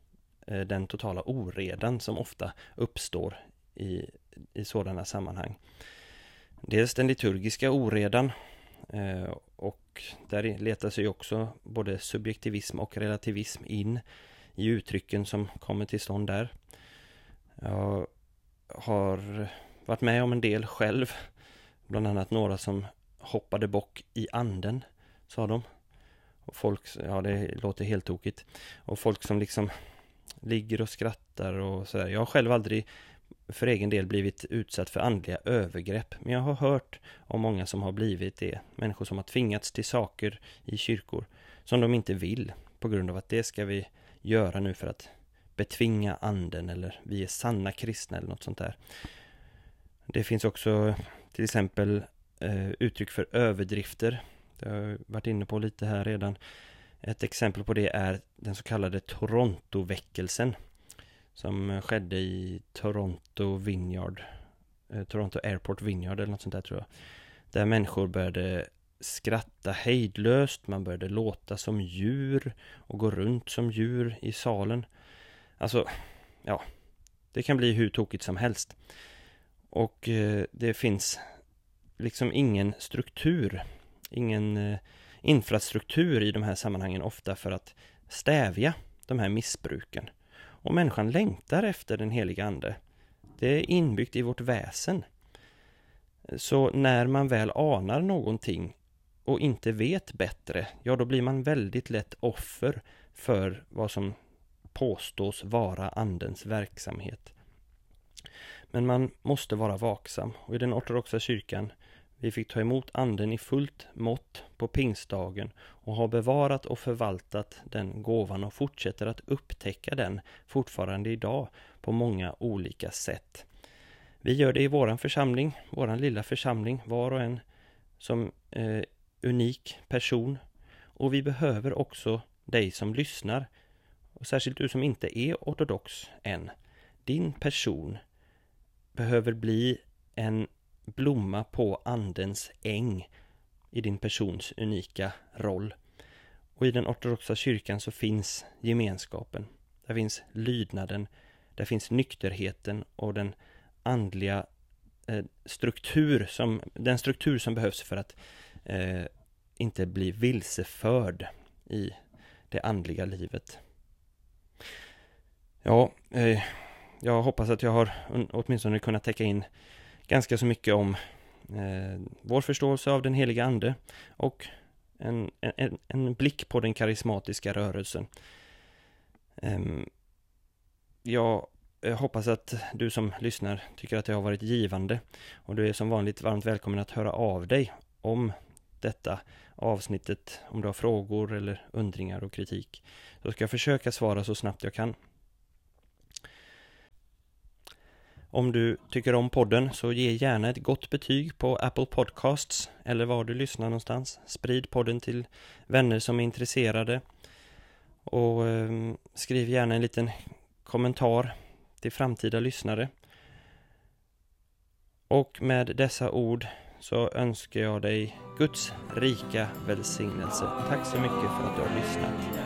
Speaker 1: eh, den totala oredan som ofta uppstår i, i sådana sammanhang. Dels den liturgiska oredan eh, och där letar sig också både subjektivism och relativism in i uttrycken som kommer till stånd där. Jag har varit med om en del själv, bland annat några som hoppade bock i anden, sa de. Och folk, ja det låter helt tokigt. Och folk som liksom ligger och skrattar och sådär. Jag har själv aldrig för egen del blivit utsatt för andliga övergrepp. Men jag har hört om många som har blivit det. Människor som har tvingats till saker i kyrkor som de inte vill. På grund av att det ska vi göra nu för att betvinga anden eller vi är sanna kristna eller något sånt där. Det finns också till exempel eh, uttryck för överdrifter. Det har jag varit inne på lite här redan. Ett exempel på det är den så kallade Torontoväckelsen som skedde i Toronto Vineyard eh, Toronto Airport Vineyard eller något sånt där tror jag. Där människor började skratta hejdlöst, man började låta som djur och gå runt som djur i salen. Alltså, ja, det kan bli hur tokigt som helst. Och eh, det finns liksom ingen struktur, ingen eh, infrastruktur i de här sammanhangen ofta för att stävja de här missbruken. Och människan längtar efter den heliga Ande. Det är inbyggt i vårt väsen. Så när man väl anar någonting och inte vet bättre, ja då blir man väldigt lätt offer för vad som påstås vara Andens verksamhet. Men man måste vara vaksam och i den ortodoxa kyrkan vi fick ta emot anden i fullt mått på pingstdagen och har bevarat och förvaltat den gåvan och fortsätter att upptäcka den fortfarande idag på många olika sätt. Vi gör det i våran församling, våran lilla församling, var och en som eh, unik person. Och vi behöver också dig som lyssnar, och särskilt du som inte är ortodox än. Din person behöver bli en blomma på andens äng i din persons unika roll. Och i den ortodoxa kyrkan så finns gemenskapen. Där finns lydnaden, där finns nykterheten och den andliga eh, struktur som, den struktur som behövs för att eh, inte bli vilseförd i det andliga livet. Ja, eh, jag hoppas att jag har åtminstone kunnat täcka in ganska så mycket om eh, vår förståelse av den heliga ande och en, en, en blick på den karismatiska rörelsen. Ehm, eh, jag hoppas att du som lyssnar tycker att det har varit givande och du är som vanligt varmt välkommen att höra av dig om detta avsnittet om du har frågor eller undringar och kritik. Så ska jag försöka svara så snabbt jag kan. Om du tycker om podden så ge gärna ett gott betyg på Apple Podcasts eller var du lyssnar någonstans. Sprid podden till vänner som är intresserade. Och eh, skriv gärna en liten kommentar till framtida lyssnare. Och med dessa ord så önskar jag dig Guds rika välsignelse. Tack så mycket för att du har lyssnat.